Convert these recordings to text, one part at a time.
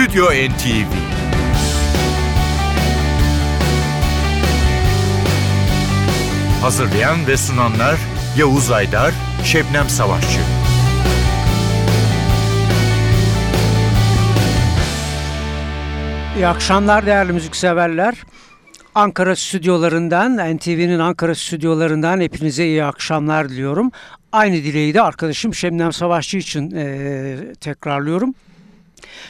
Stüdyo NTV Hazırlayan ve sunanlar Yavuz Aydar, Şebnem Savaşçı. İyi akşamlar değerli müzikseverler. Ankara stüdyolarından, NTV'nin Ankara stüdyolarından hepinize iyi akşamlar diliyorum. Aynı dileği de arkadaşım Şebnem Savaşçı için e, tekrarlıyorum.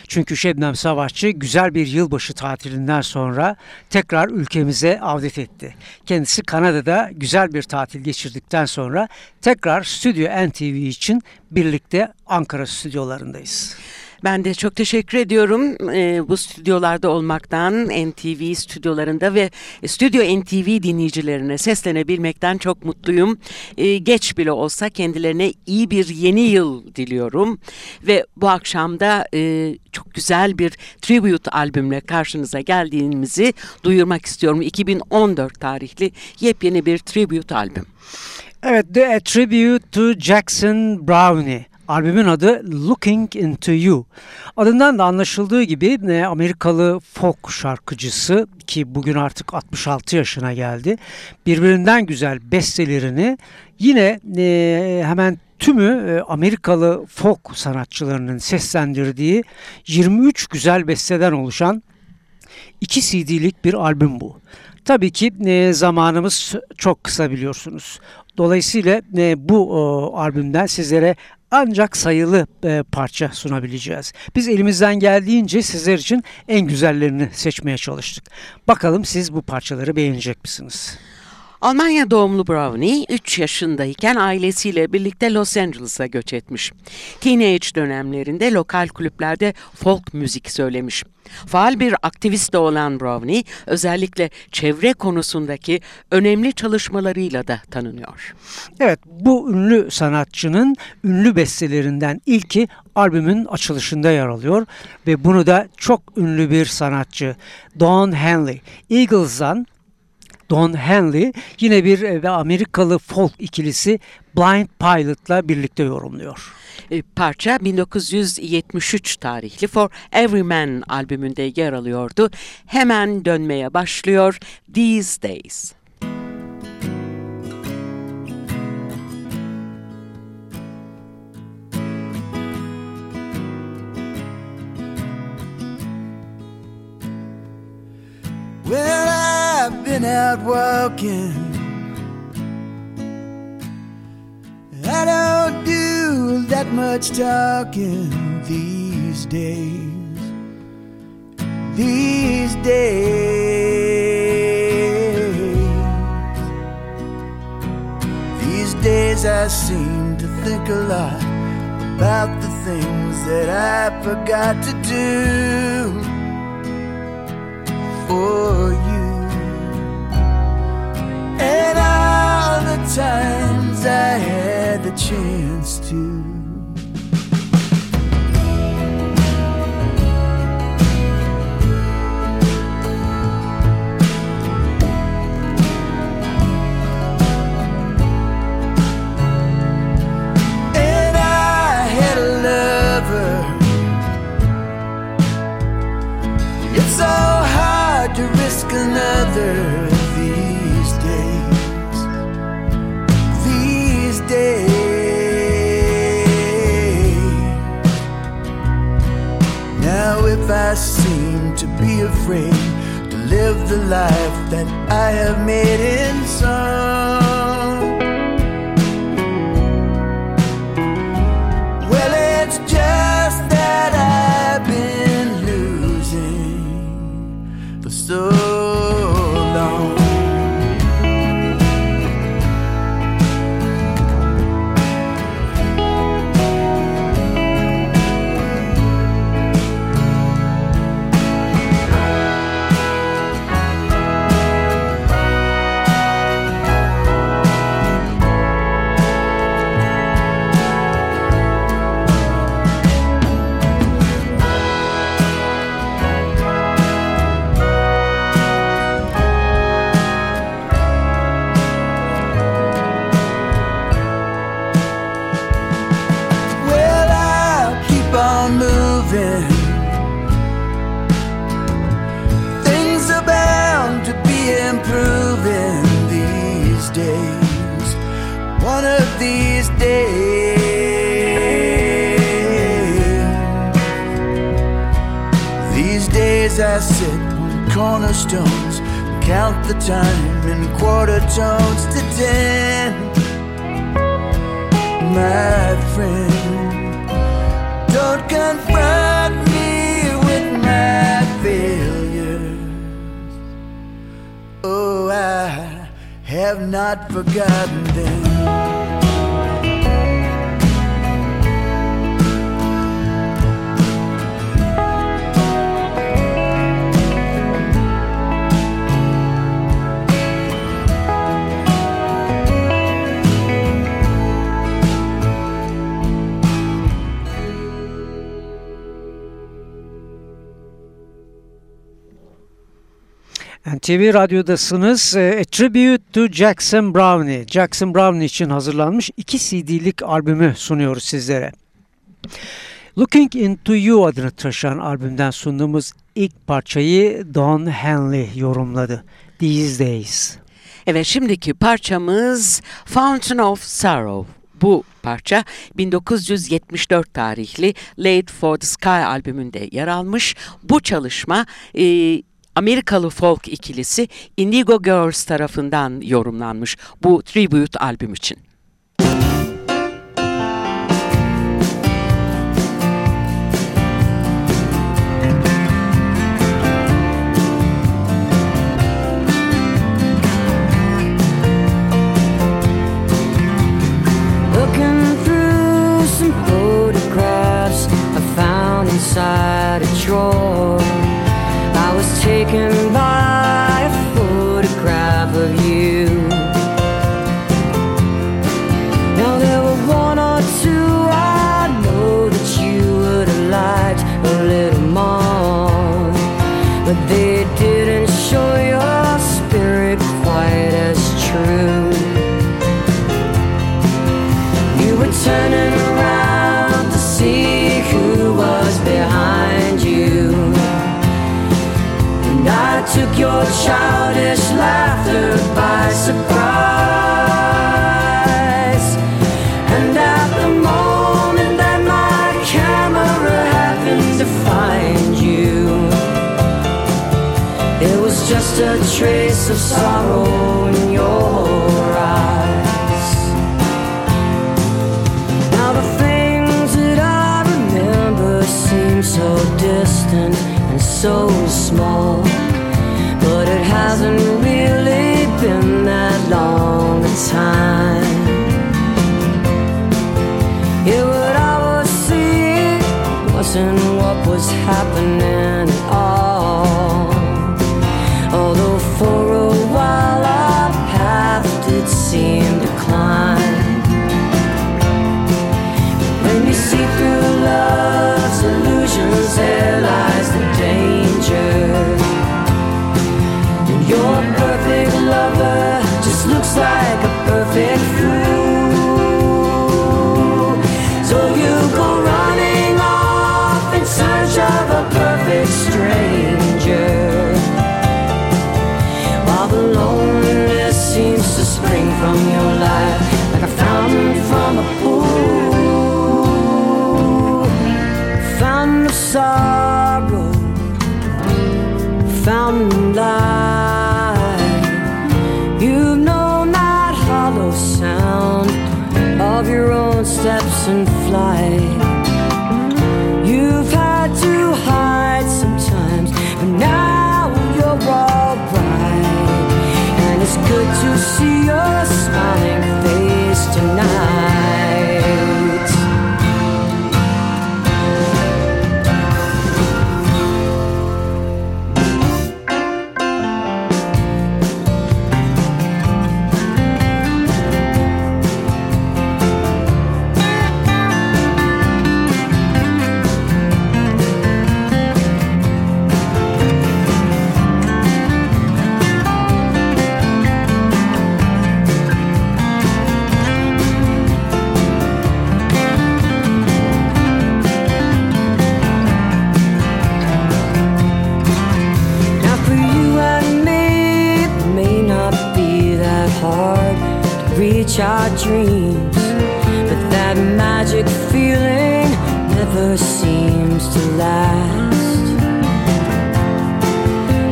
Çünkü Şebnem Savaşçı güzel bir yılbaşı tatilinden sonra tekrar ülkemize avdet etti. Kendisi Kanada'da güzel bir tatil geçirdikten sonra tekrar Stüdyo NTV için birlikte Ankara stüdyolarındayız. Ben de çok teşekkür ediyorum e, bu stüdyolarda olmaktan, NTV stüdyolarında ve Stüdyo NTV dinleyicilerine seslenebilmekten çok mutluyum. E, geç bile olsa kendilerine iyi bir yeni yıl diliyorum. Ve bu akşam da e, çok güzel bir tribute albümle karşınıza geldiğimizi duyurmak istiyorum. 2014 tarihli yepyeni bir tribute albüm. Evet, The Tribute to Jackson Brownie. Albümün adı Looking Into You. Adından da anlaşıldığı gibi e, Amerikalı folk şarkıcısı ki bugün artık 66 yaşına geldi. Birbirinden güzel bestelerini yine e, hemen tümü e, Amerikalı folk sanatçılarının seslendirdiği 23 güzel besteden oluşan 2 CD'lik bir albüm bu. Tabii ki e, zamanımız çok kısa biliyorsunuz. Dolayısıyla bu albümden sizlere ancak sayılı e, parça sunabileceğiz. Biz elimizden geldiğince sizler için en güzellerini seçmeye çalıştık. Bakalım siz bu parçaları beğenecek misiniz? Almanya doğumlu Brownie 3 yaşındayken ailesiyle birlikte Los Angeles'a göç etmiş. Teenage dönemlerinde lokal kulüplerde folk müzik söylemiş. Faal bir aktivist de olan Brownie özellikle çevre konusundaki önemli çalışmalarıyla da tanınıyor. Evet bu ünlü sanatçının ünlü bestelerinden ilki albümün açılışında yer alıyor ve bunu da çok ünlü bir sanatçı Don Henley Eagles'dan Don Henley yine bir e, Amerikalı folk ikilisi Blind Pilot'la birlikte yorumluyor. E, parça 1973 tarihli For Every Man albümünde yer alıyordu. Hemen dönmeye başlıyor These Days. Out walking. I don't do that much talking these days. These days. These days I seem to think a lot about the things that I forgot to do for you. And all the times I had the chance to. Afraid to live the life that I have made in song. Cornerstones, count the time in quarter tones to ten. My friend, don't confront me with my failures. Oh, I have not forgotten them. NTV Radyo'dasınız. E, A Tribute to Jackson Brownie. Jackson Brownie için hazırlanmış iki CD'lik albümü sunuyoruz sizlere. Looking Into You adını taşıyan albümden sunduğumuz ilk parçayı Don Henley yorumladı. These Days. Evet şimdiki parçamız Fountain of Sorrow. Bu parça 1974 tarihli Late for the Sky albümünde yer almış. Bu çalışma e, Amerikalı folk ikilisi Indigo Girls tarafından yorumlanmış bu tribute albüm için. And so small, but it hasn't really been that long a time. Yeah, what I was seeing wasn't what was happening looks like a perfect dreams. But that magic feeling never seems to last.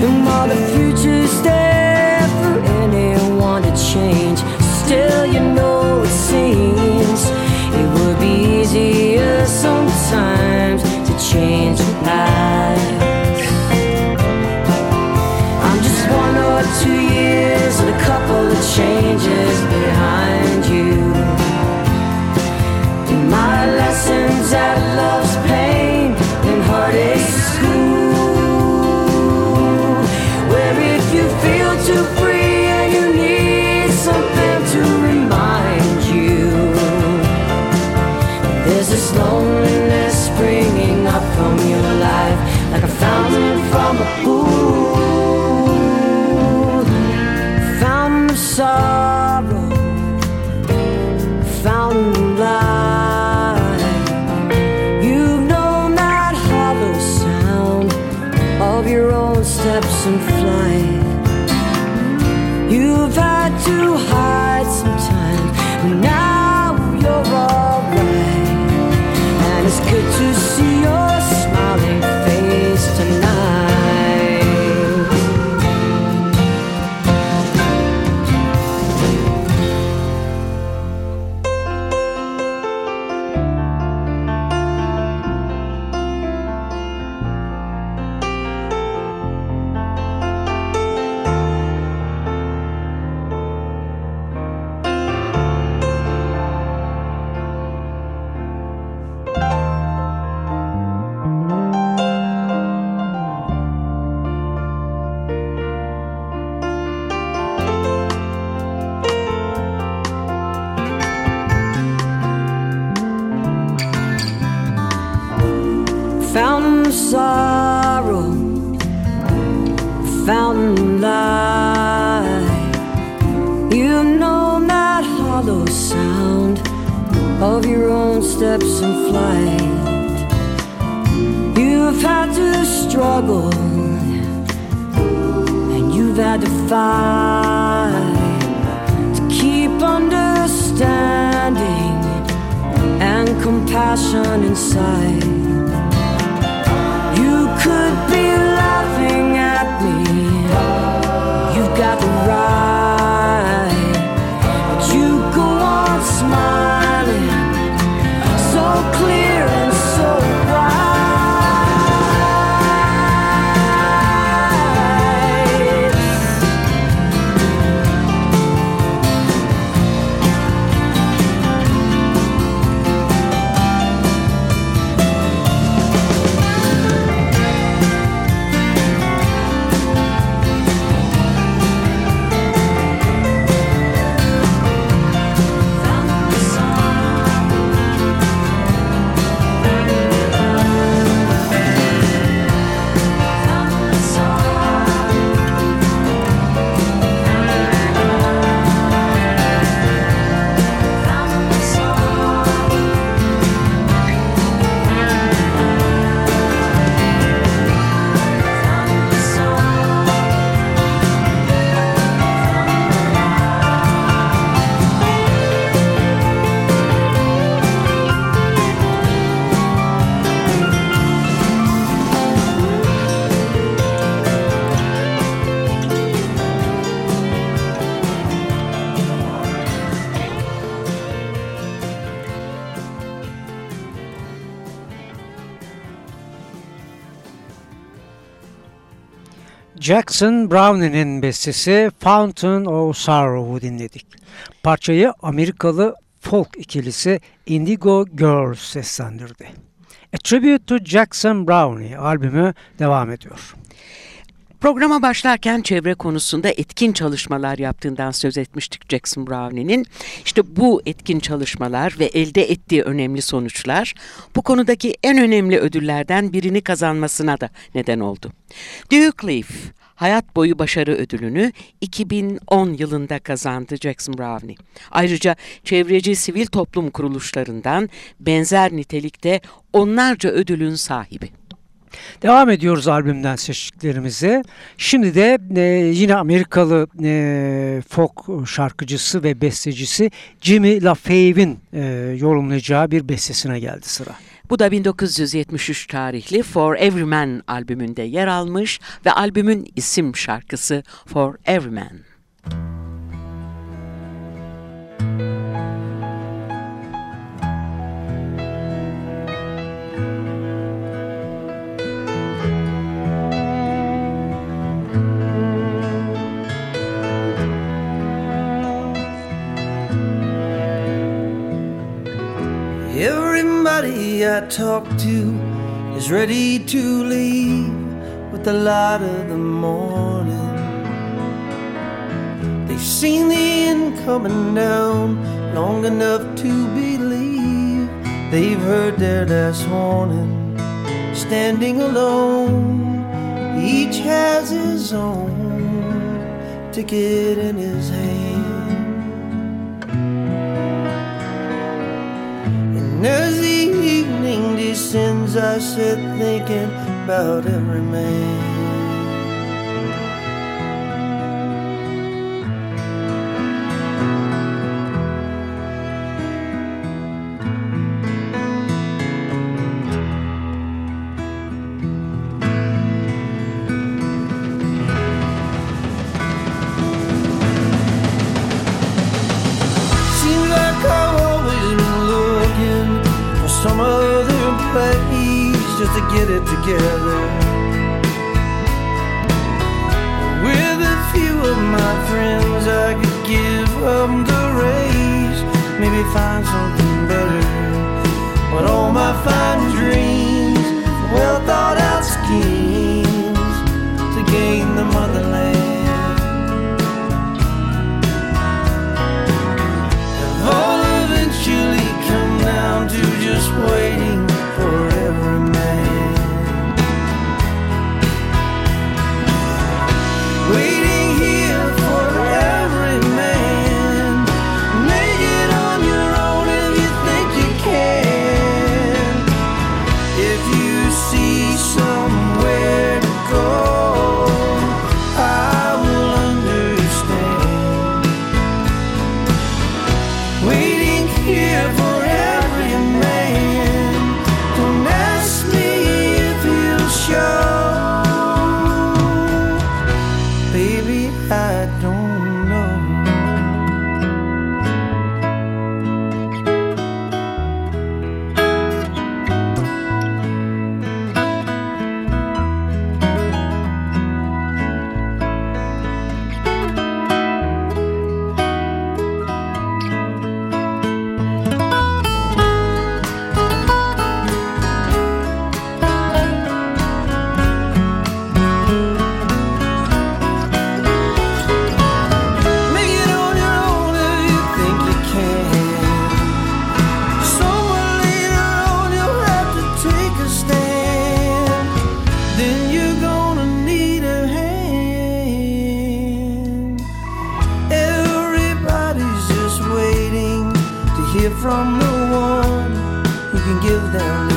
And while the future's there for anyone to change, still you know it seems it would be easier sometimes to change the past. I'm just one or two years and a couple of changes Fountain light. You've known that hollow sound of your own steps in flight. You've had to struggle, and you've had to fight to keep understanding and compassion inside. You could be laughing Jackson Brownie'nin bestesi Fountain of Sorrow'u dinledik. Parçayı Amerikalı folk ikilisi Indigo Girls seslendirdi. A Tribute to Jackson Brownie albümü devam ediyor. Programa başlarken çevre konusunda etkin çalışmalar yaptığından söz etmiştik Jackson Brownie'nin. İşte bu etkin çalışmalar ve elde ettiği önemli sonuçlar bu konudaki en önemli ödüllerden birini kazanmasına da neden oldu. Leaf hayat boyu başarı ödülünü 2010 yılında kazandı Jackson Brownie. Ayrıca çevreci sivil toplum kuruluşlarından benzer nitelikte onlarca ödülün sahibi. Devam ediyoruz albümden seçtiklerimize. Şimdi de e, yine Amerikalı e, folk şarkıcısı ve bestecisi Jimmy LaFave'in e, yorumlayacağı bir bestesine geldi sıra. Bu da 1973 tarihli For Every Man albümünde yer almış ve albümün isim şarkısı For Every Man. Everybody I talk to is ready to leave with the light of the morning. They've seen the end coming down long enough to believe they've heard their last warning. Standing alone, each has his own ticket in his hand. I sit thinking about every man. Get it together. With a few of my friends, I could give up the race, maybe find something better. But all my fine dreams, well thought out schemes to gain the motherland. all eventually come down to just waiting from the one who can give them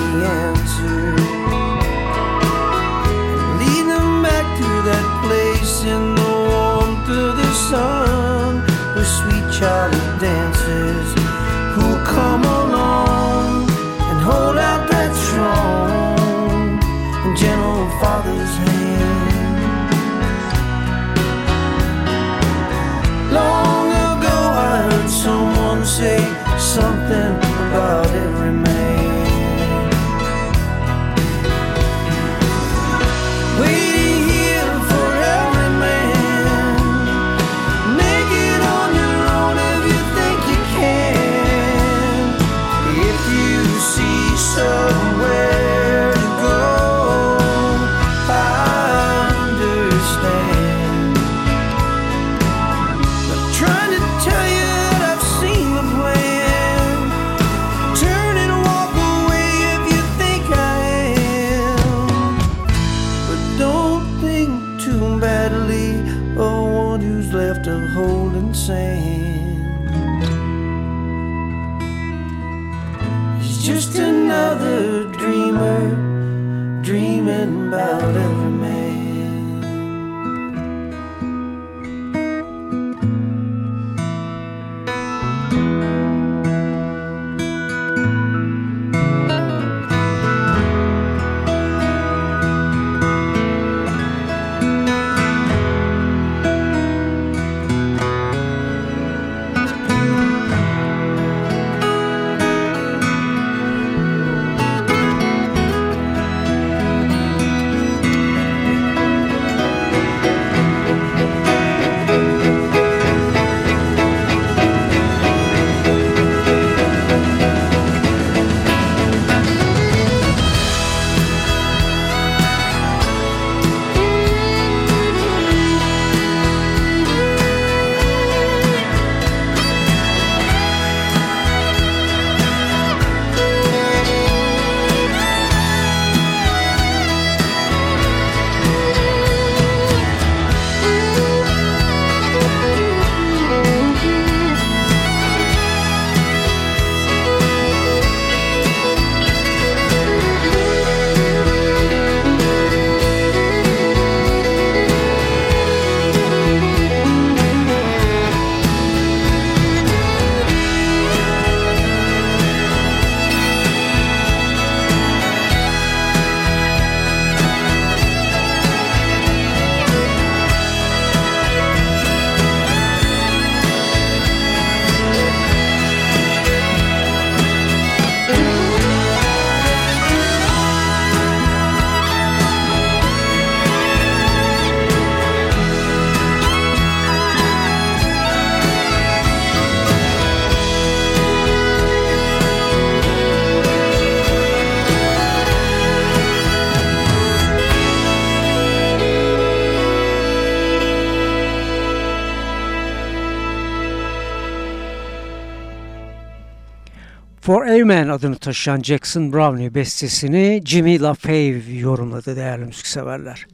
For Amen adını taşıyan Jackson Browne bestesini Jimmy LaFave yorumladı değerli müzikseverler.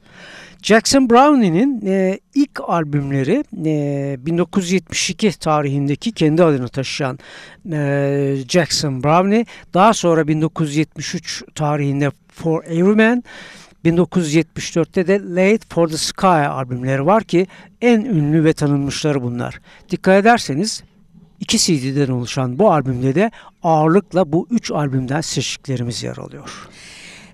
Jackson Brownie'nin e, ilk albümleri e, 1972 tarihindeki kendi adını taşıyan e, Jackson Brownie, daha sonra 1973 tarihinde For Everyman, 1974'te de Late for the Sky albümleri var ki en ünlü ve tanınmışları bunlar. Dikkat ederseniz iki CD'den oluşan bu albümde de ağırlıkla bu üç albümden seçtiklerimiz yer alıyor.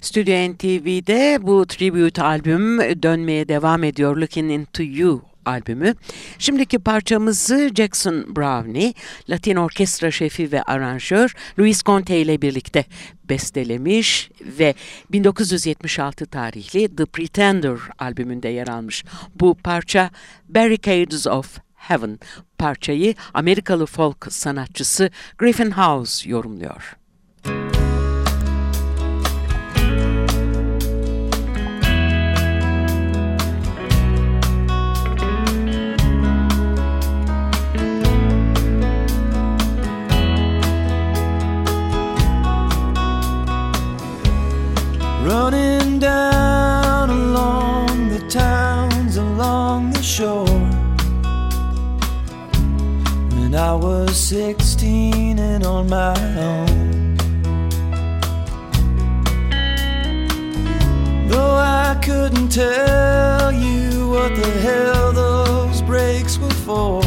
Stüdyo NTV'de bu tribute albüm dönmeye devam ediyor. Looking Into You albümü. Şimdiki parçamızı Jackson Brownie, Latin orkestra şefi ve aranjör Luis Conte ile birlikte bestelemiş ve 1976 tarihli The Pretender albümünde yer almış. Bu parça Barricades of Heaven parçayı Amerikalı folk sanatçısı Griffin House yorumluyor. Running was 16 and on my own. Though I couldn't tell you what the hell those breaks were for.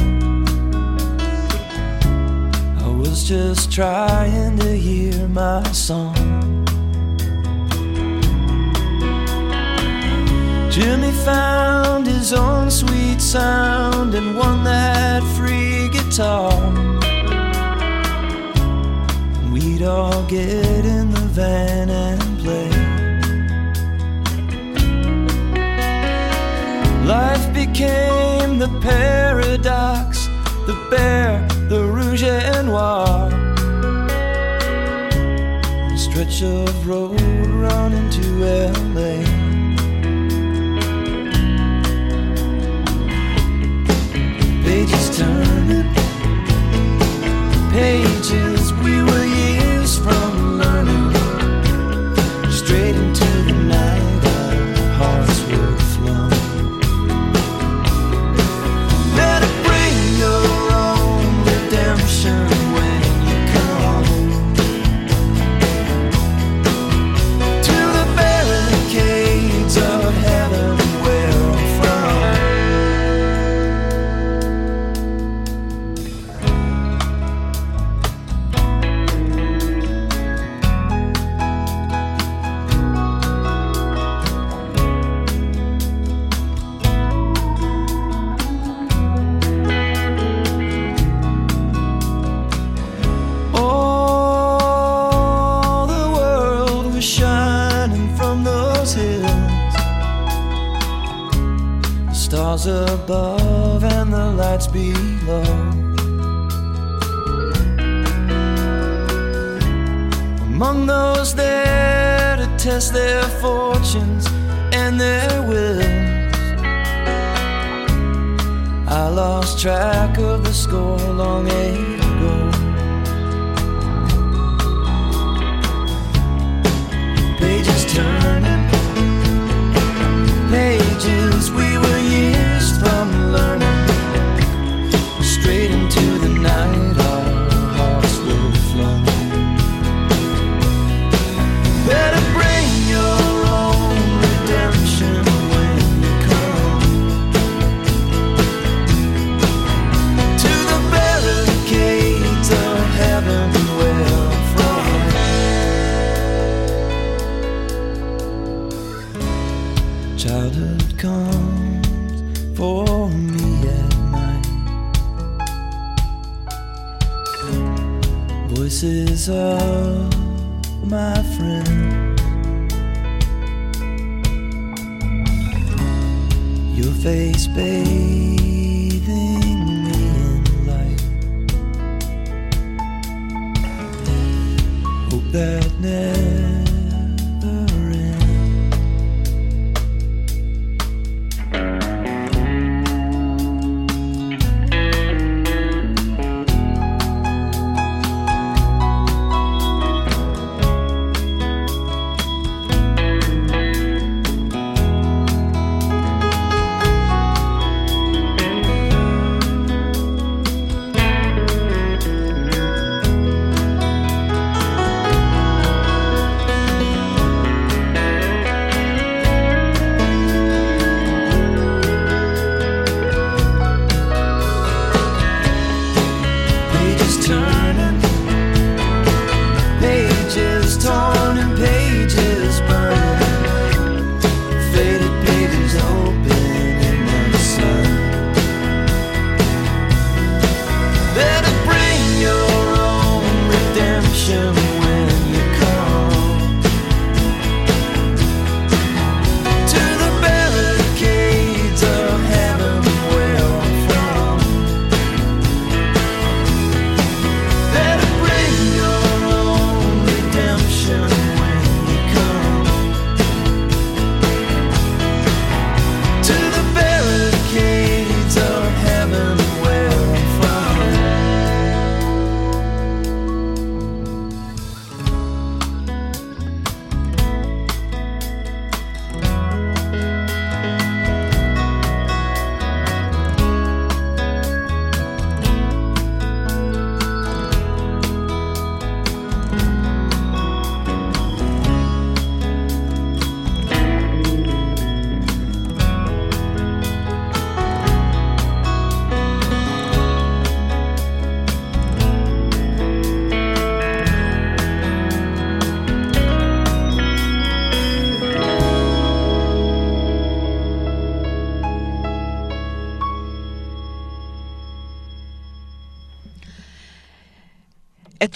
I was just trying to hear my song. Jimmy found his own sweet sound and won that free We'd all get in the van and play. Life became the paradox, the bear, the rouge et noir. A stretch of road running to LA. pages turning. Pages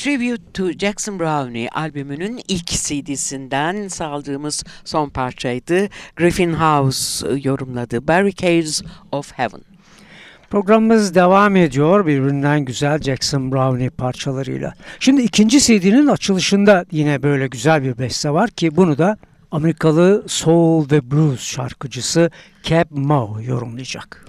Tribute to Jackson Brownie albümünün ilk CD'sinden saldığımız son parçaydı. Griffin House yorumladı Barricades of Heaven. Programımız devam ediyor birbirinden güzel Jackson Brownie parçalarıyla. Şimdi ikinci CD'nin açılışında yine böyle güzel bir beste var ki bunu da Amerikalı soul ve blues şarkıcısı Cab Moe yorumlayacak.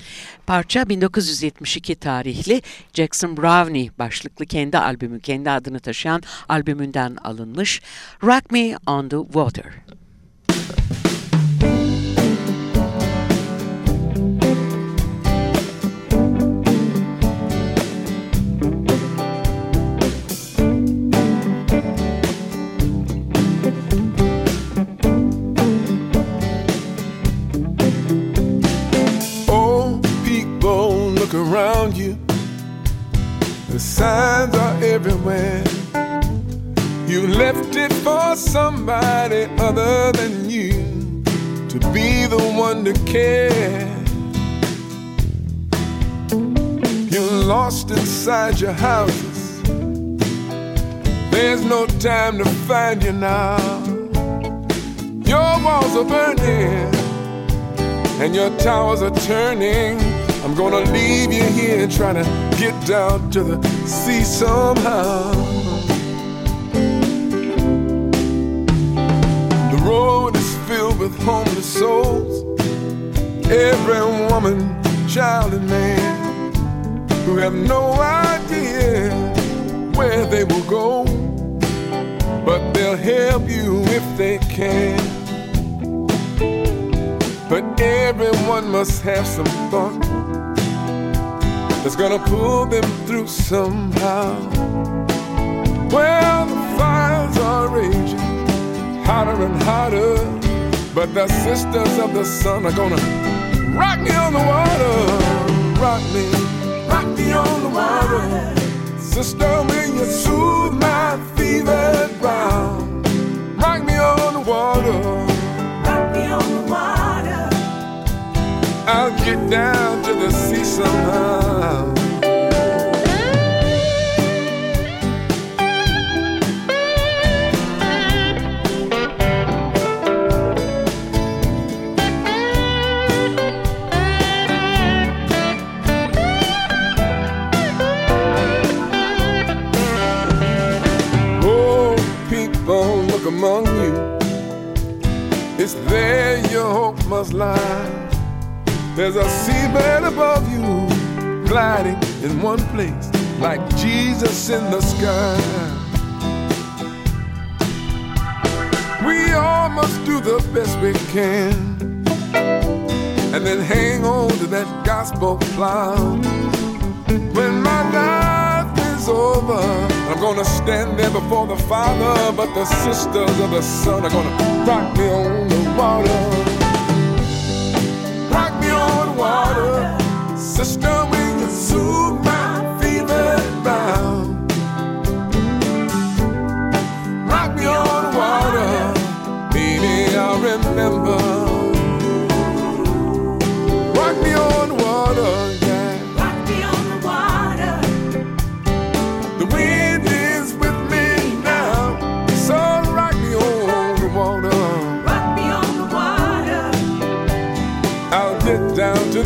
Parça 1972 tarihli Jackson Brownie başlıklı kendi albümü, kendi adını taşıyan albümünden alınmış Rock Me on the Water. Somebody other than you to be the one to care. You're lost inside your houses. There's no time to find you now. Your walls are burning and your towers are turning. I'm gonna leave you here trying to get down to the sea somehow. Road is filled with homeless souls. Every woman, child, and man who have no idea where they will go, but they'll help you if they can. But everyone must have some thought that's gonna pull them through somehow. Well, the fires are raging hotter and hotter, but the sisters of the sun are gonna rock me on the water, rock me, rock me on the water. Sister, when you soothe my fevered brow, rock me on the water. Rock me on the water. I'll get down to the sea somehow. There your hope must lie. There's a seabed above you, gliding in one place, like Jesus in the sky. We all must do the best we can, and then hang on to that gospel cloud. When my life is over, I'm gonna stand there before the Father, but the sisters of the sun are gonna rock me on the water rock me on the water. Sister,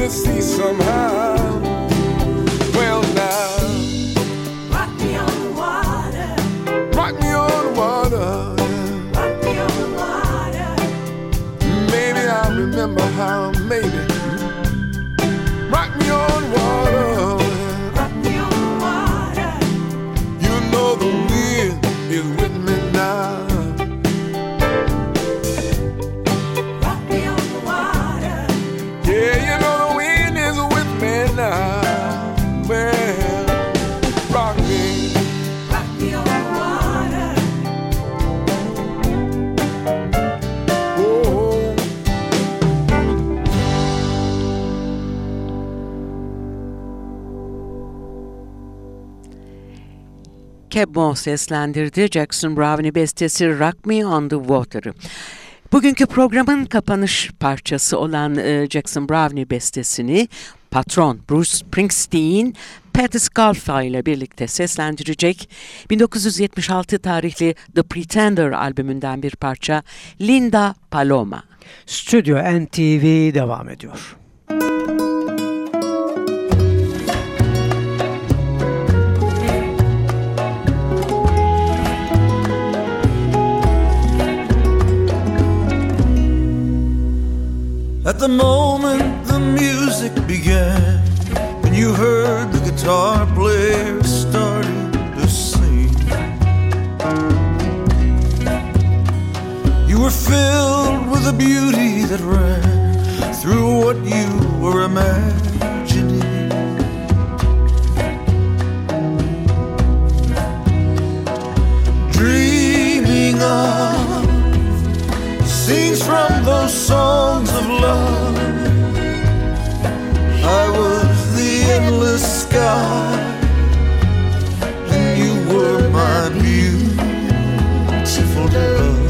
to the sea Cab Moss seslendirdi Jackson Browne bestesi Rock Me on the Water'ı. Bugünkü programın kapanış parçası olan e, Jackson Browne bestesini patron Bruce Springsteen, Patti Scolfa ile birlikte seslendirecek 1976 tarihli The Pretender albümünden bir parça Linda Paloma. Stüdyo NTV devam ediyor. At the moment the music began, and you heard the guitar player starting to sing, you were filled with a beauty that ran through what you were imagining. Dreaming of from those songs of love. I was the endless sky, and you were my beautiful love.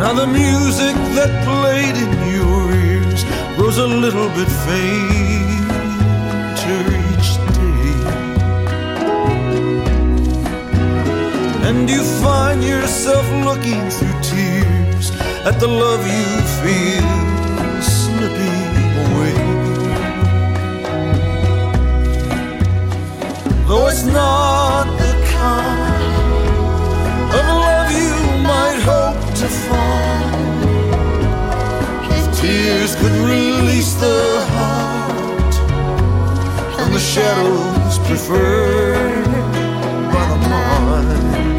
Now the music that played in your ears grows a little bit fainter and you find yourself looking through tears at the love you feel slipping away. Though it's not the kind of love you might hope to find, if tears could release the heart and the shadows preferred by the mind.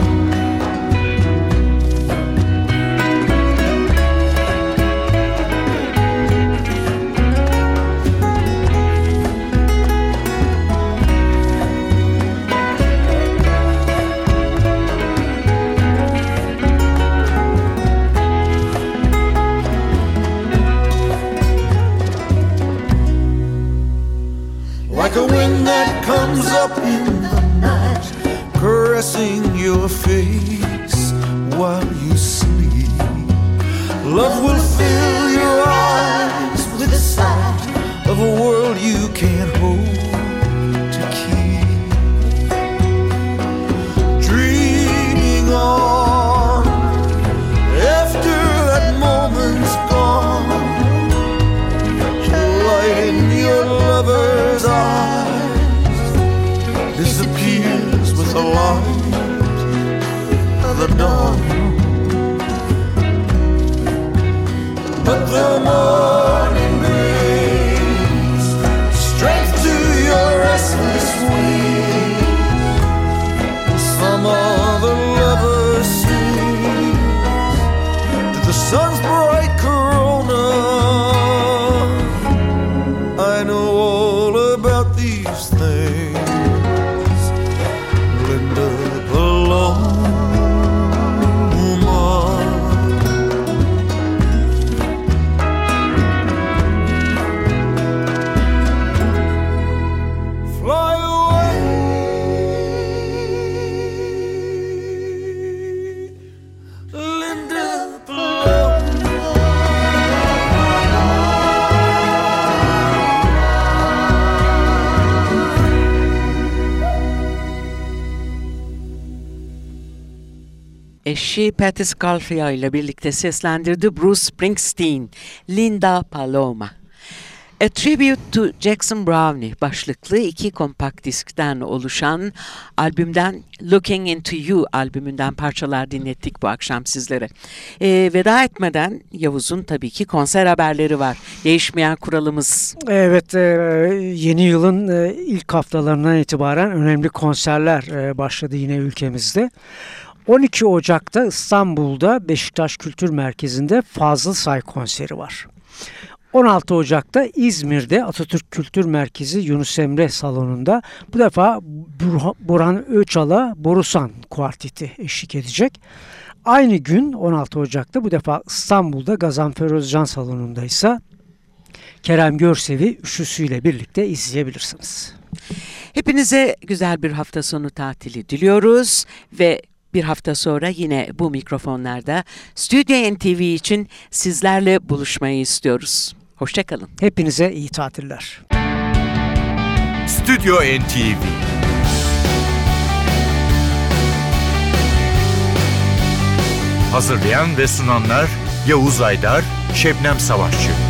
Comes up in the night, caressing your face while you sleep. Love will fill your eyes with the sight of a world you can't hold to keep. Dreaming on after dawn. But the morning Eşi Patti Scolfia ile birlikte seslendirdi Bruce Springsteen, Linda Paloma. A Tribute to Jackson Brownie başlıklı iki kompakt diskten oluşan albümden Looking Into You albümünden parçalar dinlettik bu akşam sizlere. Ee, veda etmeden Yavuz'un tabii ki konser haberleri var. Değişmeyen kuralımız. Evet, e, yeni yılın e, ilk haftalarından itibaren önemli konserler e, başladı yine ülkemizde. 12 Ocak'ta İstanbul'da Beşiktaş Kültür Merkezi'nde Fazıl Say konseri var. 16 Ocak'ta İzmir'de Atatürk Kültür Merkezi Yunus Emre Salonu'nda bu defa Burha- Burhan Öçal'a Borusan Kuarteti eşlik edecek. Aynı gün 16 Ocak'ta bu defa İstanbul'da Gazanfer Özcan Salonu'nda ise Kerem Görsev'i üşüsüyle birlikte izleyebilirsiniz. Hepinize güzel bir hafta sonu tatili diliyoruz ve bir hafta sonra yine bu mikrofonlarda Stüdyo NTV için sizlerle buluşmayı istiyoruz. Hoşçakalın. Hepinize iyi tatiller. Stüdyo NTV Hazırlayan ve sunanlar Yavuz Aydar, Şebnem Savaşçı